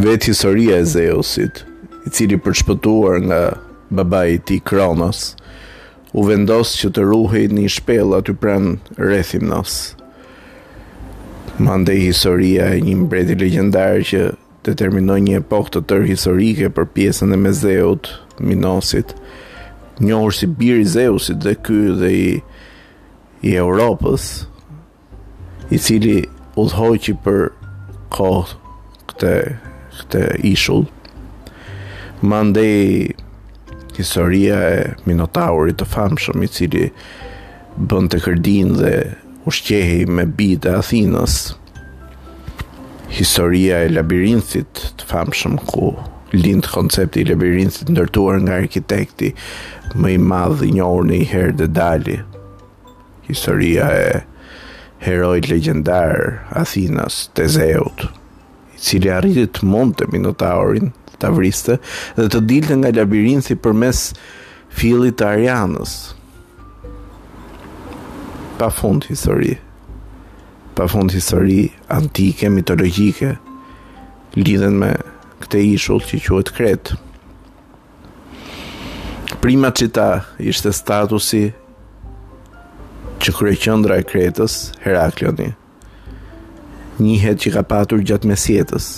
Vetë historia e Zeusit, i cili për shpëtuar nga babai i tij Kronos, u vendos që të ruhej në një shpellë aty pranë Rethimnos. Mandej historia e një mbreti legjendar që Determinoi një epokë të tërë historike për pjesën e Mesdheut, Minosit, njohur si bir i Zeusit dhe ky dhe i Europës, i cili udhëhoqi për kohë këtë këtë ishull. Mandej historia e Minotaurit të famshëm i cili bënte kërdinë dhe ushqehej me bijtë e Athinës. Historia e labirinthit të famshëm ku lind koncepti i labirinthit ndërtuar nga arkitekti më i madh i njohur ndonjëherë, Dedali. Historia e heroit legjendar athinas, Tezeut, i cili arriti të mundte Minotaurin dhe ta vriste dhe të dilte nga labirinthi përmes fillit të Arianës. Pa fund histori. Pa fund histori antike, mitologjike, lidhen me këte ishull që quhet Kretë. Prima città ishte statusi që kryeqendra e Kretës, Heraklioni, njihet që ka patur gjatë mesjetës.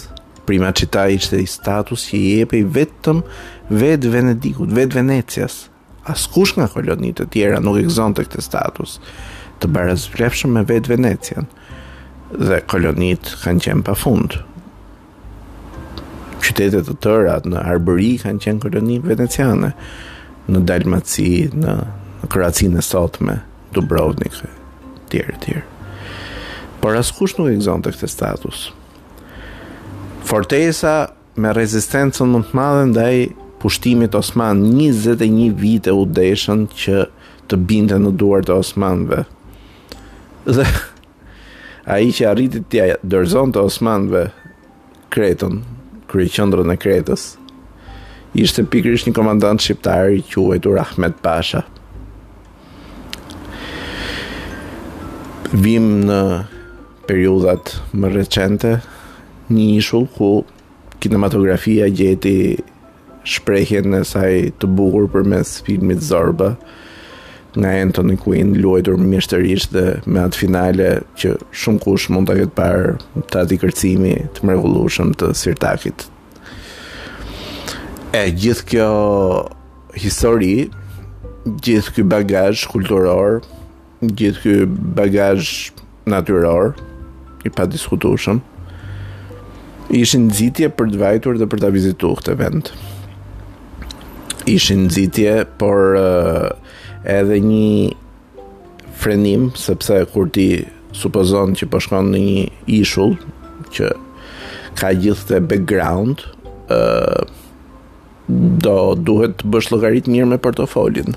Prima città ishte një status që i jepej vetëm vetë Venedikut, vetë Venecias, Askush nga kolonitë e tjera nuk e gëzonte këtë status të barasvlefshëm me vetë Venecian, dhe kolonitë kanë qenë pa fund. Qytete të tëra në Arbëri kanë qenë koloni veneciane, në Dalmaci, në, në Kroacinë e sotme, Dubrovnik, tjerë, tjerë. Por askush nuk e gëzonte këtë status. Fortesa Me rezistencën më të madhe ndaj pushtimit osman, 21 vite u deshën që të binte në duart e osmanëve. Dhe ai që arriti t'ia dorëzonte osmanëve Kretën, kryeqendrën e Kretës, ishte pikërisht një komandant shqiptar i quajtur Ahmet Pasha. Vim në periudhat më recente, një ishull ku kinematografia gjeti shprehjen e saj të bukur përmes filmit Zorba, nga Anthony Quinn, luajtur mjeshtërisht dhe me atë finale që shumëkush mund ta ketë parë të atij kërcimi të mrekullueshëm të sirtakit E gjithë kjo histori, gjithë ky bagazh kulturor, gjithë ky bagazh natyror i padiskutueshëm, ishin nxitje për të vajtur dhe për ta vizitu këtë vend. Ishin nxitje, por uh, edhe një frenim, sepse kur ti supozon që po shkon në një ishull që ka gjithë atë background, ë uh, do duhet të bësh llogaritë mirë me portofolin.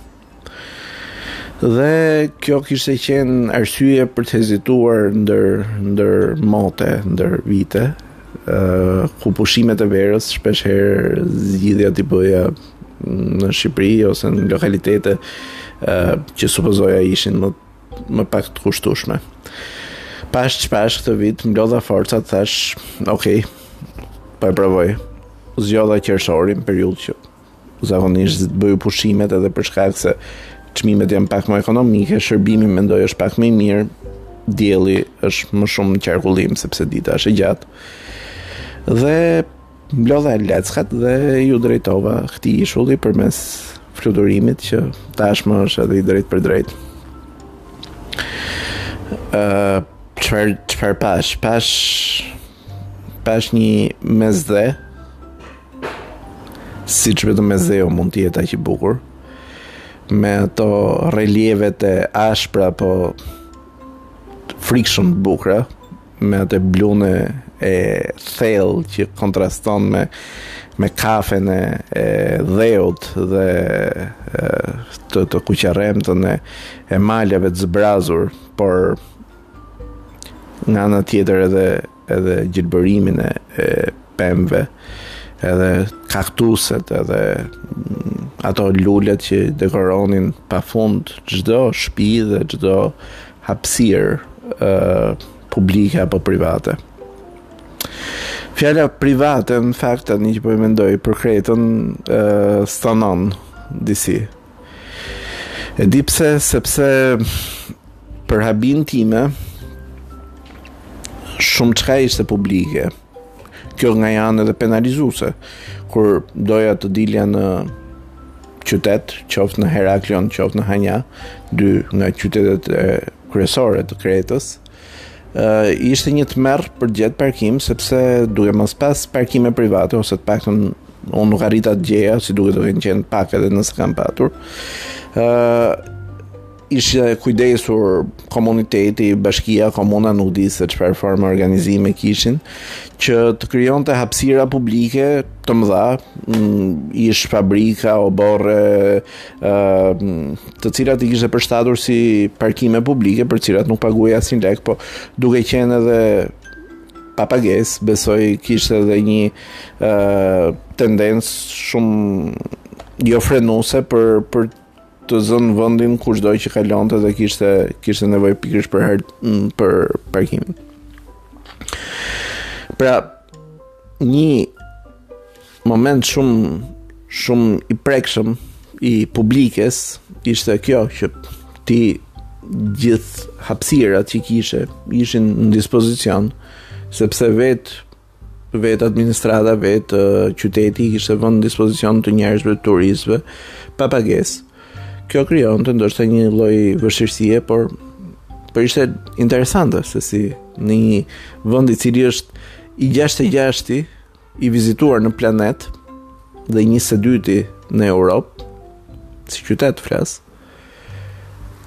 Dhe kjo kishte qenë arsye për të hezituar ndër ndër mote, ndër vite, ë uh, ku pushimet e verës shpeshherë zgjidhja t'i bëja në Shqipëri ose në lokalitete uh, që supozoja se ishin më, më pak të kushtueshme. Pas që pas këtë vit, mblodha forcat, thashë, okej, po e provoj. Zgjodha qershorin, periudhë që zakonisht bëj unë pushimet edhe për shkak se çmimet janë pak më ekonomike, shërbimi mendoj është pak më i mirë, dielli është më shumë në qarkullim sepse dita është e gjatë. Dhe Mblodha leckat dhe iu drejtova këtij ishulli përmes fluturimit që tashmë është edhe i drejtpërdrejtë. Ë uh, çfarë çfarë pashë? Pashë pashë një Mesdhe. Siç vetëm Mesdheu mund të jetë aq i bukur me ato relievet e ashpra po frikshëm të bukura, me atë blune e thellë që kontraston me me kafen e, e dheut dhe e, të të kuqërremtën e, e maleve të zbrazur, por nga ana tjetër edhe edhe gjelbërimin e, e pemëve, edhe kaktuset, edhe mm, ato lulet që dekoronin pafund çdo shtëpi dhe çdo hapësirë publike apo private. Fjala private në fakt tani që po e mendoj për Kretën ë stonon disi. E di pse sepse për habinë time shumëçka ishte publike. Kjo nga njëra anë edhe penalizuese, kur doja të dilja në qytet, qoftë në Heraklion, qoftë në Hanja, dy nga qytetet kryesore të Kretës, uh, ishte një tmerr për të gjet parkim, sepse duke mos pas parkime private, ose të paktën unë nuk arrita të gjeja, si duket do kenë qenë pak edhe nëse kanë patur, uh, ishte kujdesur komuniteti, bashkia, komuna nuk di se çfarë formë organizimi kishin, që të krijonte hapësira publike të mëdha, mm, ish fabrika, oborre, ë të cilat i kishte përshtatur si parkime publike për të cilat nuk paguhej asnjë lek, po duke qenë edhe pa pagesë, besoj kishte edhe një ë tendencë shumë jo frenuse për për të zënë vendin kushdo që kalonte dhe kishte kishte nevojë pikërisht për ë, për parkimin. Pra një moment shumë shumë i prekshëm i publikes ishte kjo që ti gjithë hapësirat që kishe ishin në dispozicion sepse vet Vetë administrata, vetë qyteti i kishte vënë në dispozicion të njerëzve, të turistëve, pa pagesë. Kjo krijonte ndoshta një lloj vështirësie, por por ishte interesante se si në një vend i cili është i 66-ti i vizituar në planet dhe i 22-ti në Europë, si qytet flas,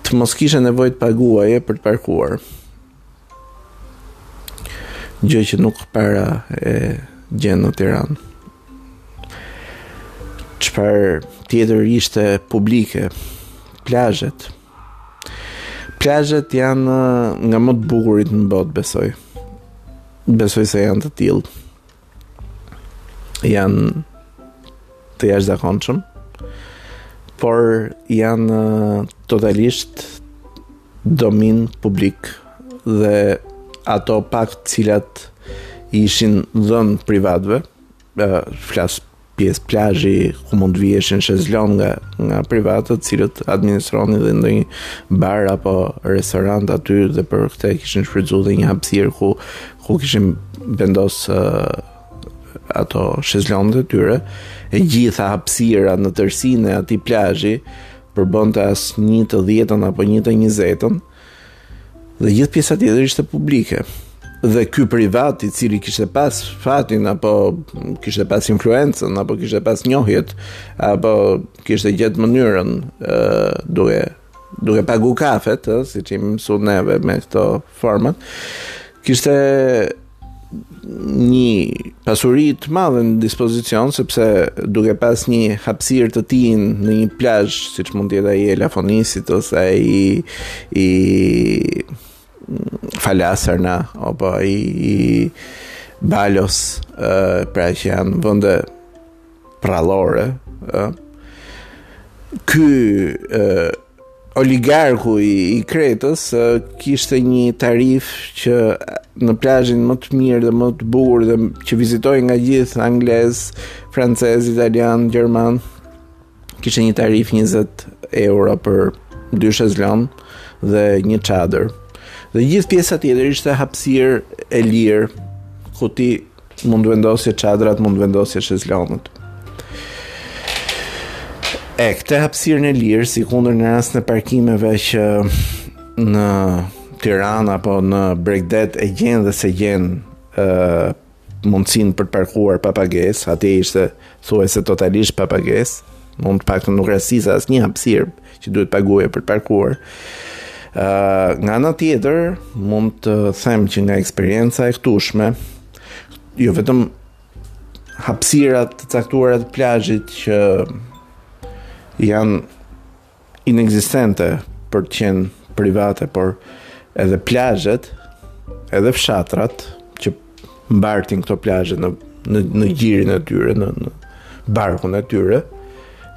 të mos kishe nevojë të paguaje për të parkuar. Gjë që nuk para e gjen në Tiranë. Çfarë tjetër ishte publike? Plazhet. Plazhet janë nga më të bukurit në botë, besoj. Besoj se janë të tillë. janë të jashtëzakonshëm, por janë totalisht domin publik dhe ato pak të cilat ishin dhënë privatëve, flas pjesë plazhi ku mund të viheshin shezlonë nga privatët, të cilët administronin dhe ndonjë bar apo restorant aty dhe për këtë kishin shfrytzuar dhe një hapësirë ku ku kishin vendos uh, ato shezlonët e tyre, e gjitha hapësira në tërësinë e atij plazhi përbënte as një të dhjetën apo një të njëzetën, Dhe gjithë pjesa tjetër ishte publike. Dhe ky privat i cili kishte pas fatin apo kishte pas influencën apo kishte pas njohjet apo kishte gjetë mënyrën ë duke duke pagu kafet, ë, siç i mësuan neve me këto format, kishte një pasuri të madhe në dispozicion sepse duke pas një hapësirë të tij në një plazh siç mund të jetë ai i Elafonisit ose ai i Falasarna apo ai i Balos pra që janë vende përrallore, ë ky oligarku i, i Kretës kishte një tarifë që në plazhin më të mirë dhe më të bukur dhe që vizitohej nga gjithë anglezë, francezë, italianë, gjermanë, kishte një tarifë 20 euro për dy shezlonë dhe një çadër. Dhe gjithë pjesa tjetër ishte hapësirë e lirë ku ti Mund të vendosje çadrat, mund të vendosje shezlonët. E, këtë hapësirën e lirë, sikundër në rastin e parkimeve që në Tiranë apo në bregdet e gjen dhe s'e gjen uh, mundësinë për të parkuar pa pagesë, atje ishte thuajse totalisht pa pagesë, mund të paktën nuk rastisa asnjë hapësirë, që duhet të paguaje për të parkuar. Uh, nga ana tjetër, mund të them që nga eksperienca e këtushme, jo vetëm hapësira të caktuara të plazhit që janë inekzistente për të qenë private, por edhe plazhet, edhe fshatrat, mbartin këto plazhe në në në gjirin e tyre, në, në barkun e tyre,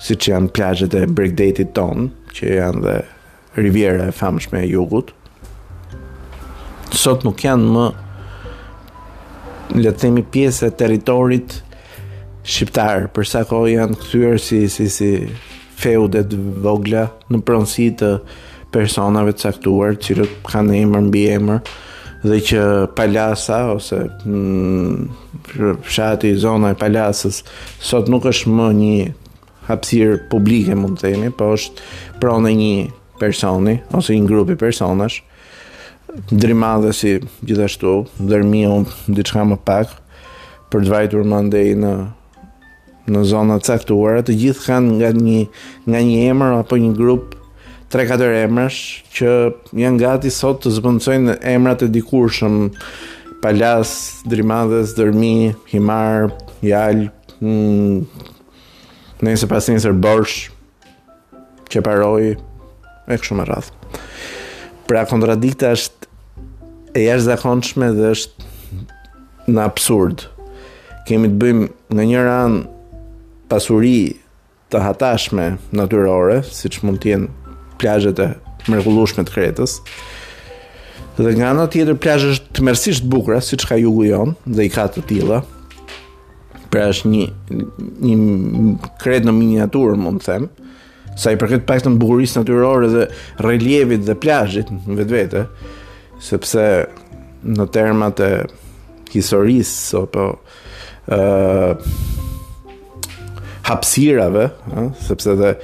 siç janë plazhet e bregdetit tonë, që janë dhe riviera e famshme e jugut. Sot nuk janë më le të themi pjesë e territorit shqiptar, për sa kohë janë kthyer si si si feude të vogla në pronësi të personave të caktuar, të cilët kanë emër mbiemër dhe që Palasa ose mm, fshati zona e Palasës sot nuk është më një hapësirë publike mund të themi, po është pronë e një personi ose një grupi personash. Drimadhesi gjithashtu, Dhërmiu diçka më pak për të vajtur mandej në në zona të caktuara, të gjitha kanë nga një nga një emër apo një grup 3-4 emrash që janë gati sot të zëvendësojnë emrat e dikurshëm Palasë, Drimadhes, Dhërmi, Himarë, Jalë, mm, nesër pasnesër Borsh, Qeparoi e kështu me radhë. Pra kontradikta është e jashtëzakonshme dhe është në absurd. Kemi të bëjmë në njërën anë pasuri të hatashme natyrore, siç mund të jenë plazhet e mrekullueshme të Kretës. Dhe nga ana tjetër plazhe tmerrësisht të bukura, siç ka jugu jonë dhe i ka të tilla. Pra është një një Kretë në miniaturë, mund të them, sa i përket paktën bukurisë natyrore dhe relievit dhe plazhit në vetvete, sepse në termat e historisë apo ë uh, hapësirave, ë, sepse dhe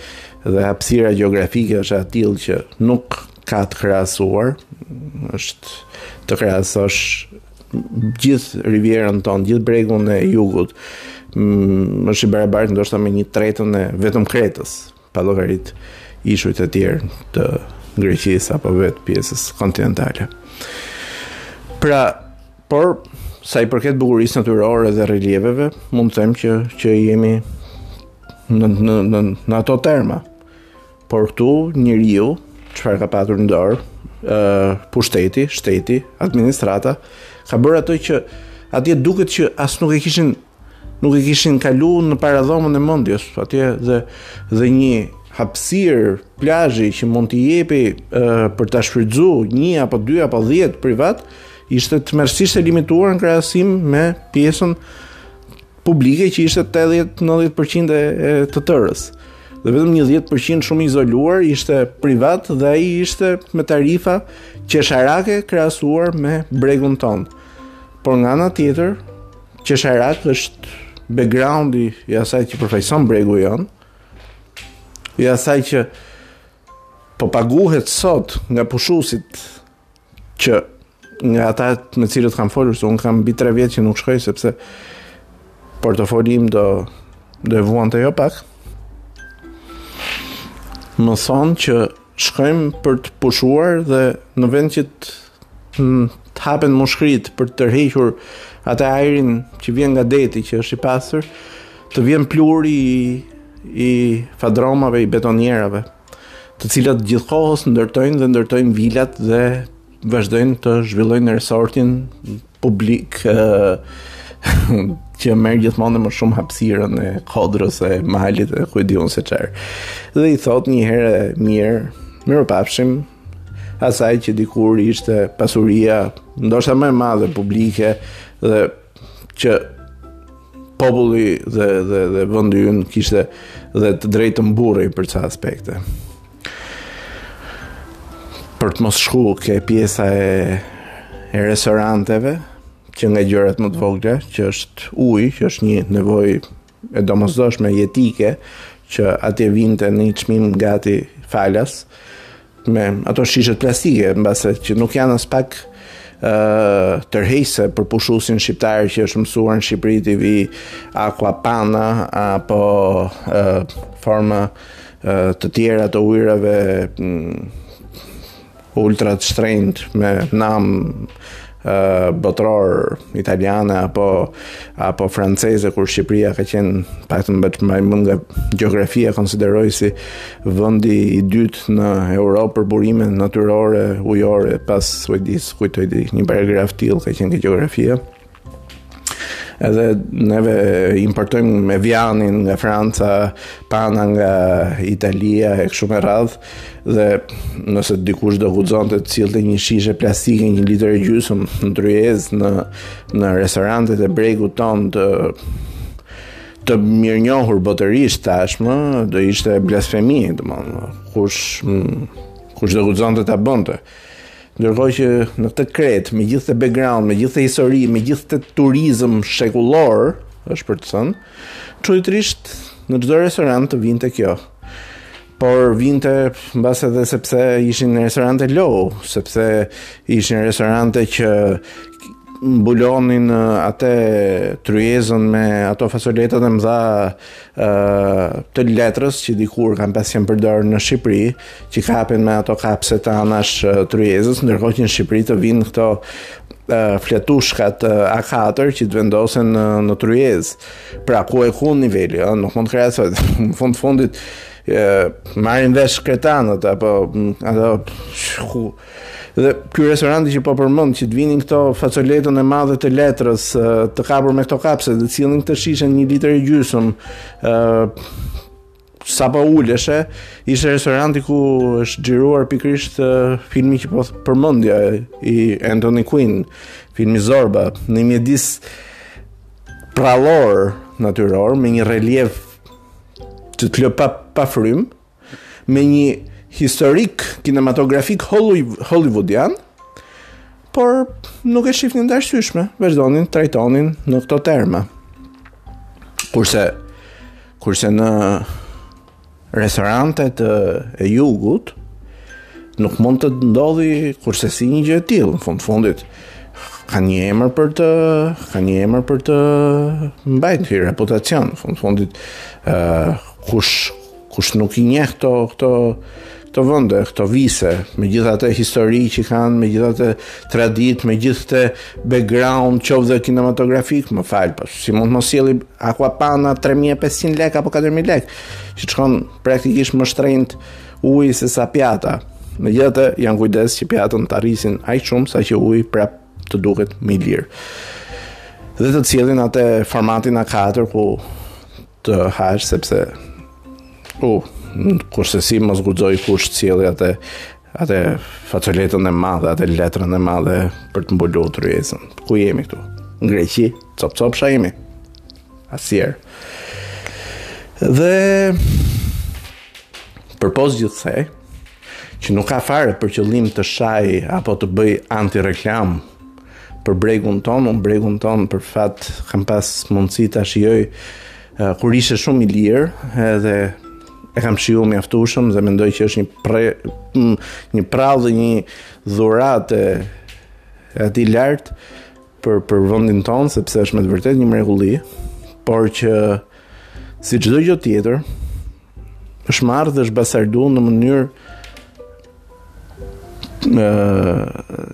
dhe hapësira gjeografike është e tillë që nuk ka të krahasuar, është të krahasosh gjithë rivierën tonë, gjithë bregun e jugut, mm, është i barabartë ndoshta me një tretën e vetëm Kretës, pa llogarit ishujt e tjerë të Greqisë apo vetë pjesës kontinentale. Pra, por sa i përket bukurisë natyrore dhe relieveve, mund të them që që jemi në në në, në ato terma. Por këtu njeriu, çfarë ka patur në dorë, ë pushteti, shteti, administrata, ka bërë atë që atje duket që as nuk e kishin nuk e kishin kalu në paradhomën e mendjes, atje dhe, dhe një hapësirë plazhi që mund t'i jepej për ta shfrytëzu një apo dy apo dhjetë privat, ishte tmerrësisht e limituar në krahasim me pjesën publike që ishte 80-90 përqind e të tërës dhe vetëm një 10 përqind shumë izoluar ishte privat dhe ai ishte me tarifa qesharake krahasuar me bregun tonë por nga ana tjetër qesharak është backgroundi i asaj që përfaqëson bregu jonë i asaj që po paguhet sot nga pushuesit që nga ata me cilët kam folur, se unë kam mbi 3 vjet që nuk shkoj sepse portofoli im do do e vuante jo pak. Më thonë që shkojmë për të pushuar dhe në vend që të të hapen mushkëritë për të tërhequr atë ajrin që vjen nga deti që është i pastër, të vjen pluhuri i, i fadromave, i betonierave. të cilat gjithë kohës ndërtojnë dhe ndërtojnë vilat dhe vazhdojnë të zhvillojnë resortin publik që merr gjithmonë e më shumë hapësirën e kodrës e malit e ku e di unë se çfarë. Dhe i thotë një herë e mirë mirupafshim asaj që dikur ishte pasuria ndoshta më e madhe publike dhe që populli dhe dhe dhe vendi ynë kishte të drejtë të mburrej për ca aspekte. Për të mos shku ke pjesa e e restoranteve që nga gjërat më të vogla, që është uji, që është një nevojë e domosdoshme jetike që atje vinte në një çmim gati falas me ato shishet plastike mbase që nuk janë as pak tërheqëse për pushuesin shqiptar që është mësuar në Shqipëri t'i vijë aqua pana apo forma të tjera të ujërave ultra të shtrenjtë me nam botëror italiane apo apo franceze kur Shqipëria ka qenë paktën mbaj mend nga gjeografia konsiderohej si vendi i dytë në Europë për burime natyrore ujore pas Suedisë kujtoj diç një paragraf tillë ka qenë nga gjeografia Edhe neve importojmë Evianin nga Franca, Panna nga Italia e kështu me radhë dhe nëse dikush do guxonte të sillte një shishe plastike një litër e gjysëm në tryezë në në restorantet e bregut tonë të të mirënjohur botërisht tashmë do ishte blasfemi, domethënë kush kush do guxonte ta bënte. Ndërkohë që në këtë Kretë, me gjithë atë background, me gjithë atë histori, me gjithë atë turizëm shekullor, është për të thënë, çuditërisht në çdo restorant të vinte kjo. Por vinte mbase dhe sepse ishin restorante low, sepse ishin restorante që mbulonin atë tryezën me ato facoletat e mëdha të letrës që dikur kanë pas qenë përdorur në Shqipëri, që kapen me ato kapset anash tryezës, ndërkohë që në Shqipëri të vijnë këto fletushkat A4 që të vendosen në, në tryezë. Pra, ku e ku niveli, jo? nuk mund të krahasohet. në fund të fundit, marrin vesh kretanët, apo, ato, ku, Dhe ky restoranti që po përmend që të vinin këtë facoletën e madhe të letrës, të kapur me këto kapse, dhe të sillnin këtë shishen një litër e gjysëm, sapo uleshe, ishte restoranti ku është xhiruar pikërisht filmi që po përmendja i Anthony Quinn, filmi Zorba, një mjedis përrallor natyror me një reliev që të lë pa pa frymë, me një historik kinematografik hollywoodian, por nuk e shifnin të arsyshme, vazhdonin të të trajtonin në këto terma. Kurse, kurse në restorantet e jugut, nuk mund të ndodhi kurrsesi një gjë e tillë, në fund fundit, kanë një emër për të kanë një emër për të mbajtur reputacion në fund fundit ë uh, kush Kush nuk i njeh këto këto këto vende, këto vise, me gjithë atë histori që kanë, me gjithë atë traditë, me gjithë atë background, qoftë dhe kinematografik, më fal, po, si mund më sjellë Acqua Panna 3.500 lek apo 4.000 lek, që të shkojë praktikisht më shtrenjtë uji se sa pjata. Megjithatë janë kujdesur që pjatën të rrisin aq shumë, sa që uji prapë të duket më i lirë. Dhe të sjellin atë formatin A4, ku të hash sepse u uh, kurrsesi mos guxojë kush sjellë atë atë facoletën e madhe, atë letrën e madhe për të mbuluar tryezën. Ku jemi këtu? Në Greqi, cop cop sha jemi. Asier. Dhe përpos gjithçkaje, që nuk ka fare për qëllim të shaj apo të bëj anti-reklam për bregun tonë, unë bregun tonë për fat kam pas mundësi ta shijoj uh, kur ishte shumë i lirë, edhe e kam shiju mjaftueshëm dhe mendoj që është një pre, një prallë dhe një dhuratë e atij lart për për vendin tonë sepse është me të vërtetë një mrekulli, por që si çdo gjë tjetër, është marrë dhe është bastardu në mënyrë në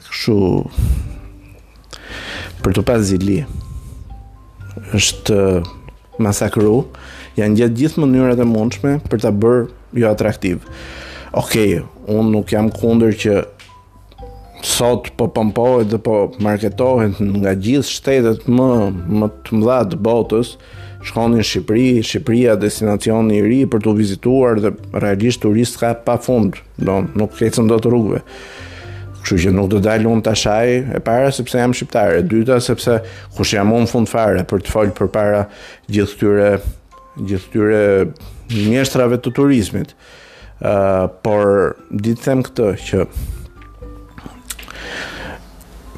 kështu për t'u pas zili është masakru janë gjet gjithë mënyrat e mundshme për ta bërë jo atraktiv ok, unë nuk jam kundër që sot po pompohet dhe po marketohet nga gjithë shtetet më më të mëdha të botës, shkoni në Shqipëri, Shqipëria destinacioni i ri për t'u vizituar dhe realisht turistë ka pa fund, do nuk ecën dot rrugëve. Kështu që nuk do dal unë ta shaj e para sepse jam shqiptare, e dyta sepse kush jam unë fund fare për të fol përpara gjithë këtyre gjithë këtyre mjeshtrave të turizmit. Uh, por, di të them këtë, që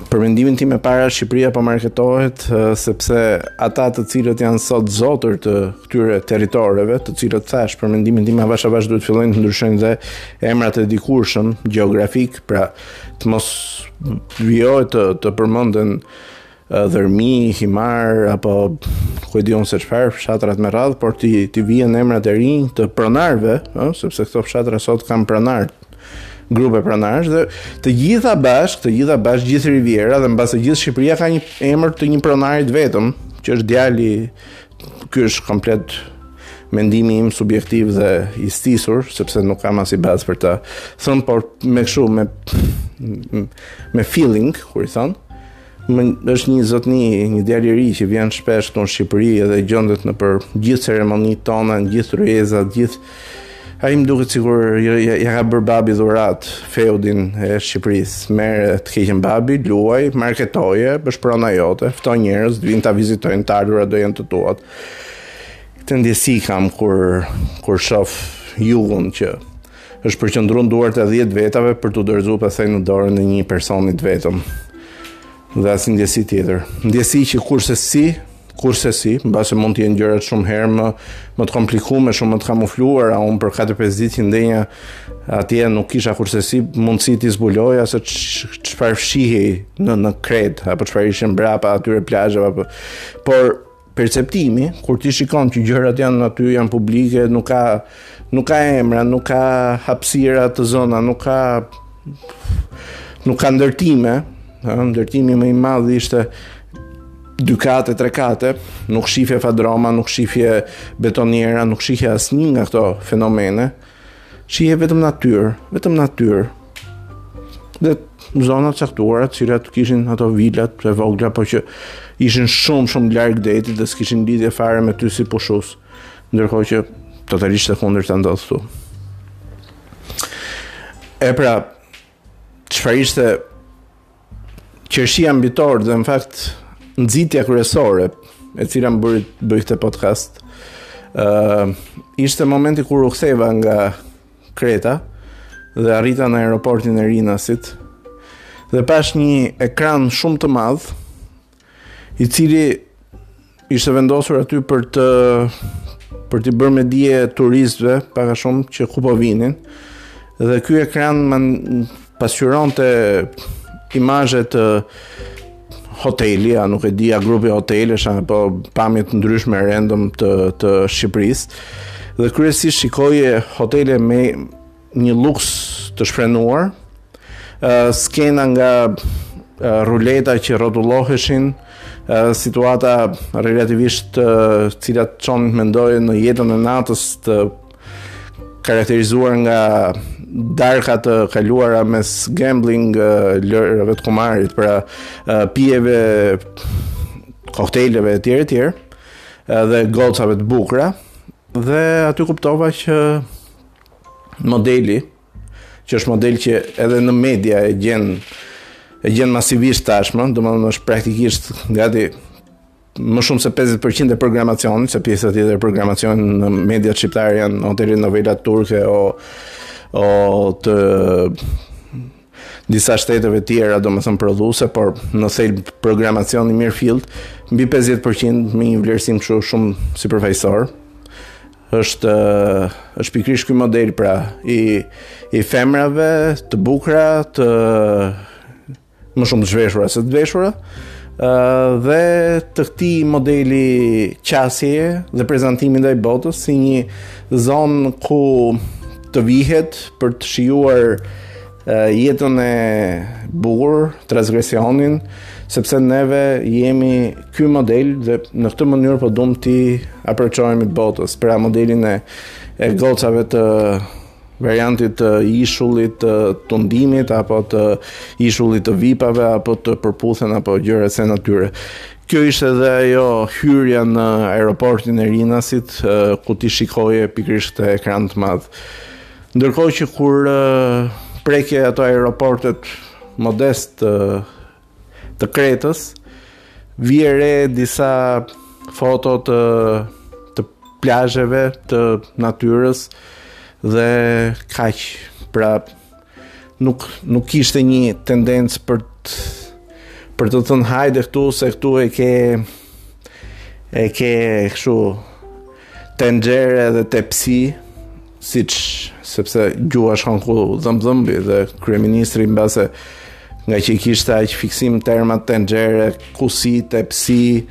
për mendimin tim e para Shqipëria po marketohet uh, sepse ata të cilët janë sot zotër të këtyre territoreve, të cilat thashë për mendimin tim avash avash duhet të fillojnë të ndryshojnë dhe emrat e dikurshëm gjeografikë, pra të mos vijohet të, të përmenden Dhërmi, Himarë apo ku e di unë se çfarë fshatrat me radhë, por t'i t'i vihen emrat e rinj të pronarëve, ë, sepse këto fshatra sot kanë pronarë, grupe pronarësh dhe të gjitha bashkë, të gjitha bashkë gjithë Riviera dhe mbase gjithë Shqipëria ka një emër të një pronari të vetëm, që është djali ky është komplet mendimi im subjektiv dhe i stisur, sepse nuk kam asnjë bazë për ta thënë, por me kështu me me feeling, kur i thonë, Ë është një zotni, një djalë i ri që vjen shpesh këtu në Shqipëri dhe gjendet nëpër gjithë ceremonitë tona, në gjithë rrezat, gjithë ai më duket sikur ja, ja, ja ka bërë babi dhuratë feudin e Shqipërisë. Merë të keqen babi, luaj, marketoje, bësht prona jote, fto njerëz, vijnë ta vizitojnë të ardhura do jenë të tuat. Këtë ndjesi kam kur kur shoh jugun që Është përqëndru në duart e dhjetë vetave për t'u dorëzu pastaj në dorën e një personi të vetëm dhe asnjë ndjesi tjetër. Ndjesi që kurrsesi, kurrsesi, mbase mund t'jenë gjërat shumë herë më, më të komplikume, shumë më të kamufluar, a unë për 4-5 ditë që ndenja atje nuk kisha kurrsesi mundësi t'i zbuloja se çfarë fshihej në, në Kretë, apo çfarë ishte mbrapa atyre plazheve, apo... por Perceptimi, kur ti shikon që gjërat janë aty, janë publike, nuk ka nuk ka emra, nuk ka hapësira të zëna, nuk ka nuk ka ndërtime, ndërtimi më i madh ishte dy kate, tre kate, nuk shifje fadroma, nuk shifje betoniera, nuk shifje asnjë nga këto fenomene, Shihje vetëm natyrë, vetëm natyrë. Dhe zona të caktuara, të cilat kishin ato vilat e vogla, por që ishin shumë shumë larg detit dhe s'kishin lidhje fare me ty si pushues. Ndërkohë që totalisht e kundërta ndodh këtu. E pra, Çfarë ishte qershia mbi tortë dhe në fakt nxitja kryesore e cila më bëri të bëj këtë podcast ë uh, ishte momenti kur u ktheva nga Kreta dhe arrita në aeroportin e Rinasit dhe pashë një ekran shumë të madh i cili ishte vendosur aty për të për t'u bërë me dije turistëve, pak a shumë që ku po vinin. Dhe ky ekran më pasqyronte imazhe të hotelit, a nuk e di, a grupi hotelesh apo pamje të ndryshme random të të Shqipërisë. Dhe kryesisht shikoje hotele me Një luks të shfrenuar, skena nga ruleta që rrotulloheshin, situata relativisht të cilat çonin mendjen në jetën e natës të karakterizuar nga darka të kaluara mes gambling lojërave të kumarit, pra pijeve kokteleve etj etj dhe gocave të bukura dhe aty kuptova që modeli, që është model që edhe në media e gjen e gjen masivisht tashmë, domethënë është praktikisht gati më shumë se 50% e programacionit, se pjesa tjetër e programacionit në mediat shqiptare janë o telenovelat turke o o të disa shteteve tjera, domethënë prodhuese, por në thelb programacioni i mirëfilltë, mbi 50% me një vlerësim kështu shumë sipërfaqësor, Është është pikërisht ky model pra i i femrave të bukura, të më shumë të zhveshura se të veshura, dhe të këtij modeli qasje dhe prezantimi ndaj botës si një zonë ku të vijet për të shijuar jetën e bukur, transgresionin, sepse neve jemi ky model dhe në këtë mënyrë po duam t'i aproçohemi botës, pra modelin e e gocave të variantit të ishullit të tundimit apo të ishullit të vipave apo të Përputhen apo gjëra të kësaj natyre. Kjo ishte edhe ajo hyrja në aeroportin e Rinasit ku ti shikoje pikërisht ekran të madh. Ndërkohë që kur prekje ato aeroportet modeste, të Kretës, vije re disa foto të të plazheve të natyrës dhe kaq. Pra nuk nuk kishte një tendencë për të për të thënë hajde këtu se këtu e ke e ke kështu Tenxhere dhe tepsi, siç sepse gjuha shkon ku dhemb dhëmbi dhe kryeministri mbase ngaqë i kishte aq fiksim termat tenxhere, kusi, tepsi,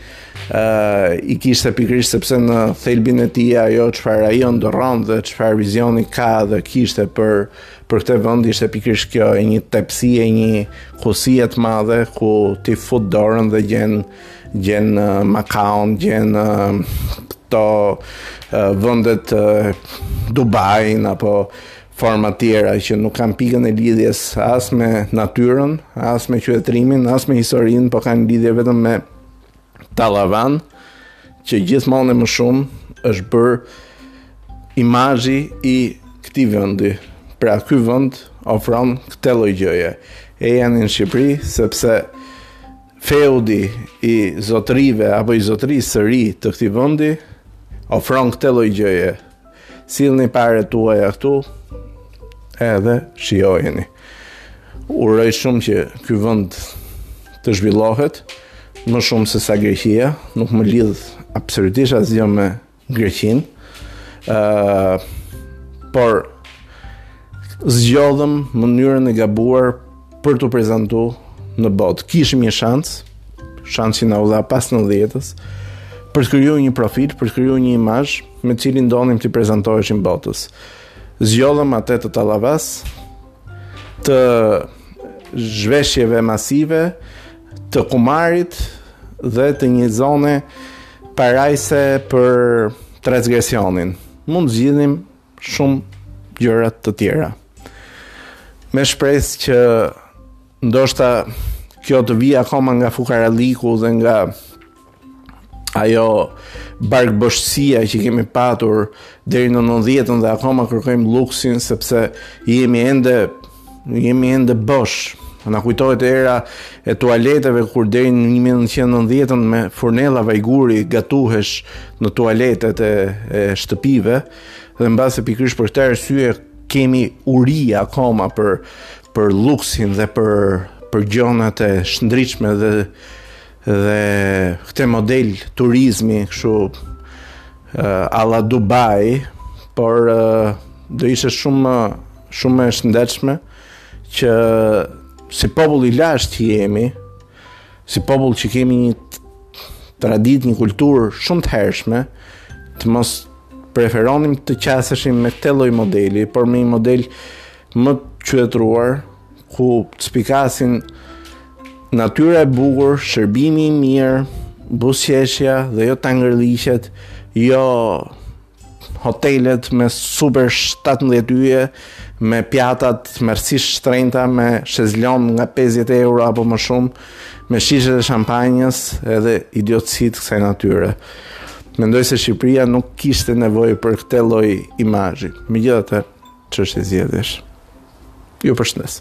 ë uh, i kishte pikërisht sepse në thelbin e tij ajo çfarë ai ëndërron dhe çfarë vizioni ka dhe kishte për për këtë vend ishte pikërisht kjo e një tepsie, një kusie të madhe ku ti fut dorën dhe gjen gjen Makaun, gjen këto vëndet Dubain apo forma të tjera që nuk kanë pikën e lidhjes as me natyrën, as me qytetrimin, as me historinë, po kanë lidhje vetëm me tallavan që gjithmonë e më shumë është bërë imazhi i këtij vendi. Pra ky vend ofron këtë lloj gjëje. Ejani në Shqipëri sepse Feudi i zotërive apo i zotërisë së ri të këtij vendi ofron këtë lloj gjëje. Sillni paret tuaja këtu edhe shijojeni. Uroj shumë që ky vend të zhvillohet më shumë se sa Greqia, nuk më lidh absolutisht asgjë me Greqinë. ë por zgjodhëm mënyrën e gabuar për t'u prezantuar në botë. Kishim një shans, shans që na u dha pas 90-s për të krijuar një profil, për të krijuar një imazh me të cilin donim t'i prezantoheshim botës. Zgjodhëm atë të tallavas të zhveshjeve masive të kumarit dhe të një zone parajse për transgresionin. Mund të zgjidhim shumë gjëra të tjera. Me shpresë që ndoshta kjo të vijë akoma nga fukaralliku dhe nga ajo barkboshësia që kemi patur deri në 90-ën dhe akoma kërkojmë luksin sepse jemi ende Jemi ende bosh. Na kujtohet era e tualeteve kur deri në 1990-ën me furnella vajguri gatuhesh në tualetet e, e shtëpive dhe mbase pikërisht për këtë arsye kemi uri akoma për për luksin dhe për për gjërat e shndritshme dhe Dhe këtë model turizmi kështu alla Dubai, por do ishte shumë më e shëndetshme që si popull i lashtë që jemi, si popull që kemi një traditë, një kulturë shumë të hershme, të mos preferonim të qaseshim me këtë lloj modeli, por me një model më të qytetruar, ku të spikasin natyra e bukur, shërbimi i mirë, buzëqeshja dhe jo tangërllëqet, jo hotelet me super 17 yje, me pjatat tmerrësisht të shtrenjta, me shezlon nga 50 euro apo më shumë, me shishet e shampanjës edhe idiotësi të kësaj natyre. Mendoj se Shqipëria nuk kishte nevojë për këtë lloj imazhi. Megjithatë, çështje zgjedhjesh. Ju përshëndes.